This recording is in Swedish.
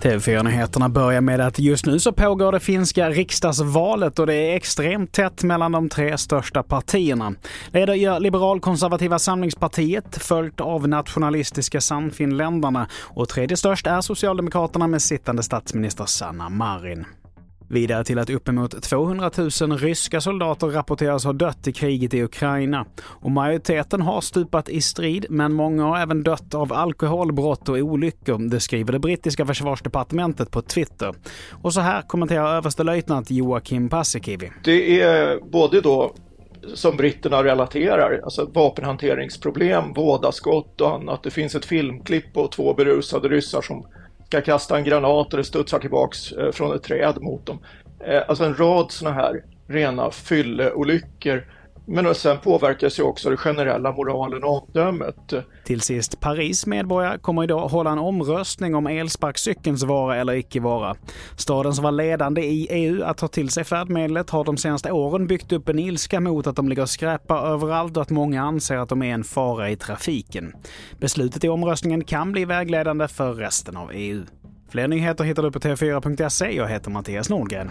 TV4-nyheterna börjar med att just nu så pågår det finska riksdagsvalet och det är extremt tätt mellan de tre största partierna. Leder gör liberalkonservativa Samlingspartiet följt av nationalistiska Sannfinländarna och tredje störst är Socialdemokraterna med sittande statsminister Sanna Marin. Vidare till att uppemot 200 000 ryska soldater rapporteras ha dött i kriget i Ukraina. Och majoriteten har stupat i strid, men många har även dött av alkoholbrott och olyckor. Det skriver det brittiska försvarsdepartementet på Twitter. Och så här kommenterar överstelöjtnant Joakim Paasikivi. Det är både då som britterna relaterar, alltså vapenhanteringsproblem, vådaskott och annat. Det finns ett filmklipp på två berusade ryssar som ska kasta en granat och det studsar tillbaks eh, från ett träd mot dem. Eh, alltså en rad sådana här rena fylleolyckor. Men sen påverkas ju också den generella moralen och omdömet. Till sist, Paris medborgare kommer idag hålla en omröstning om elsparkcykelns vara eller icke vara. Staden som var ledande i EU att ta till sig färdmedlet har de senaste åren byggt upp en ilska mot att de ligger och skräpar överallt och att många anser att de är en fara i trafiken. Beslutet i omröstningen kan bli vägledande för resten av EU. Fler nyheter hittar du på tv4.se. Jag heter Mattias Nordgren.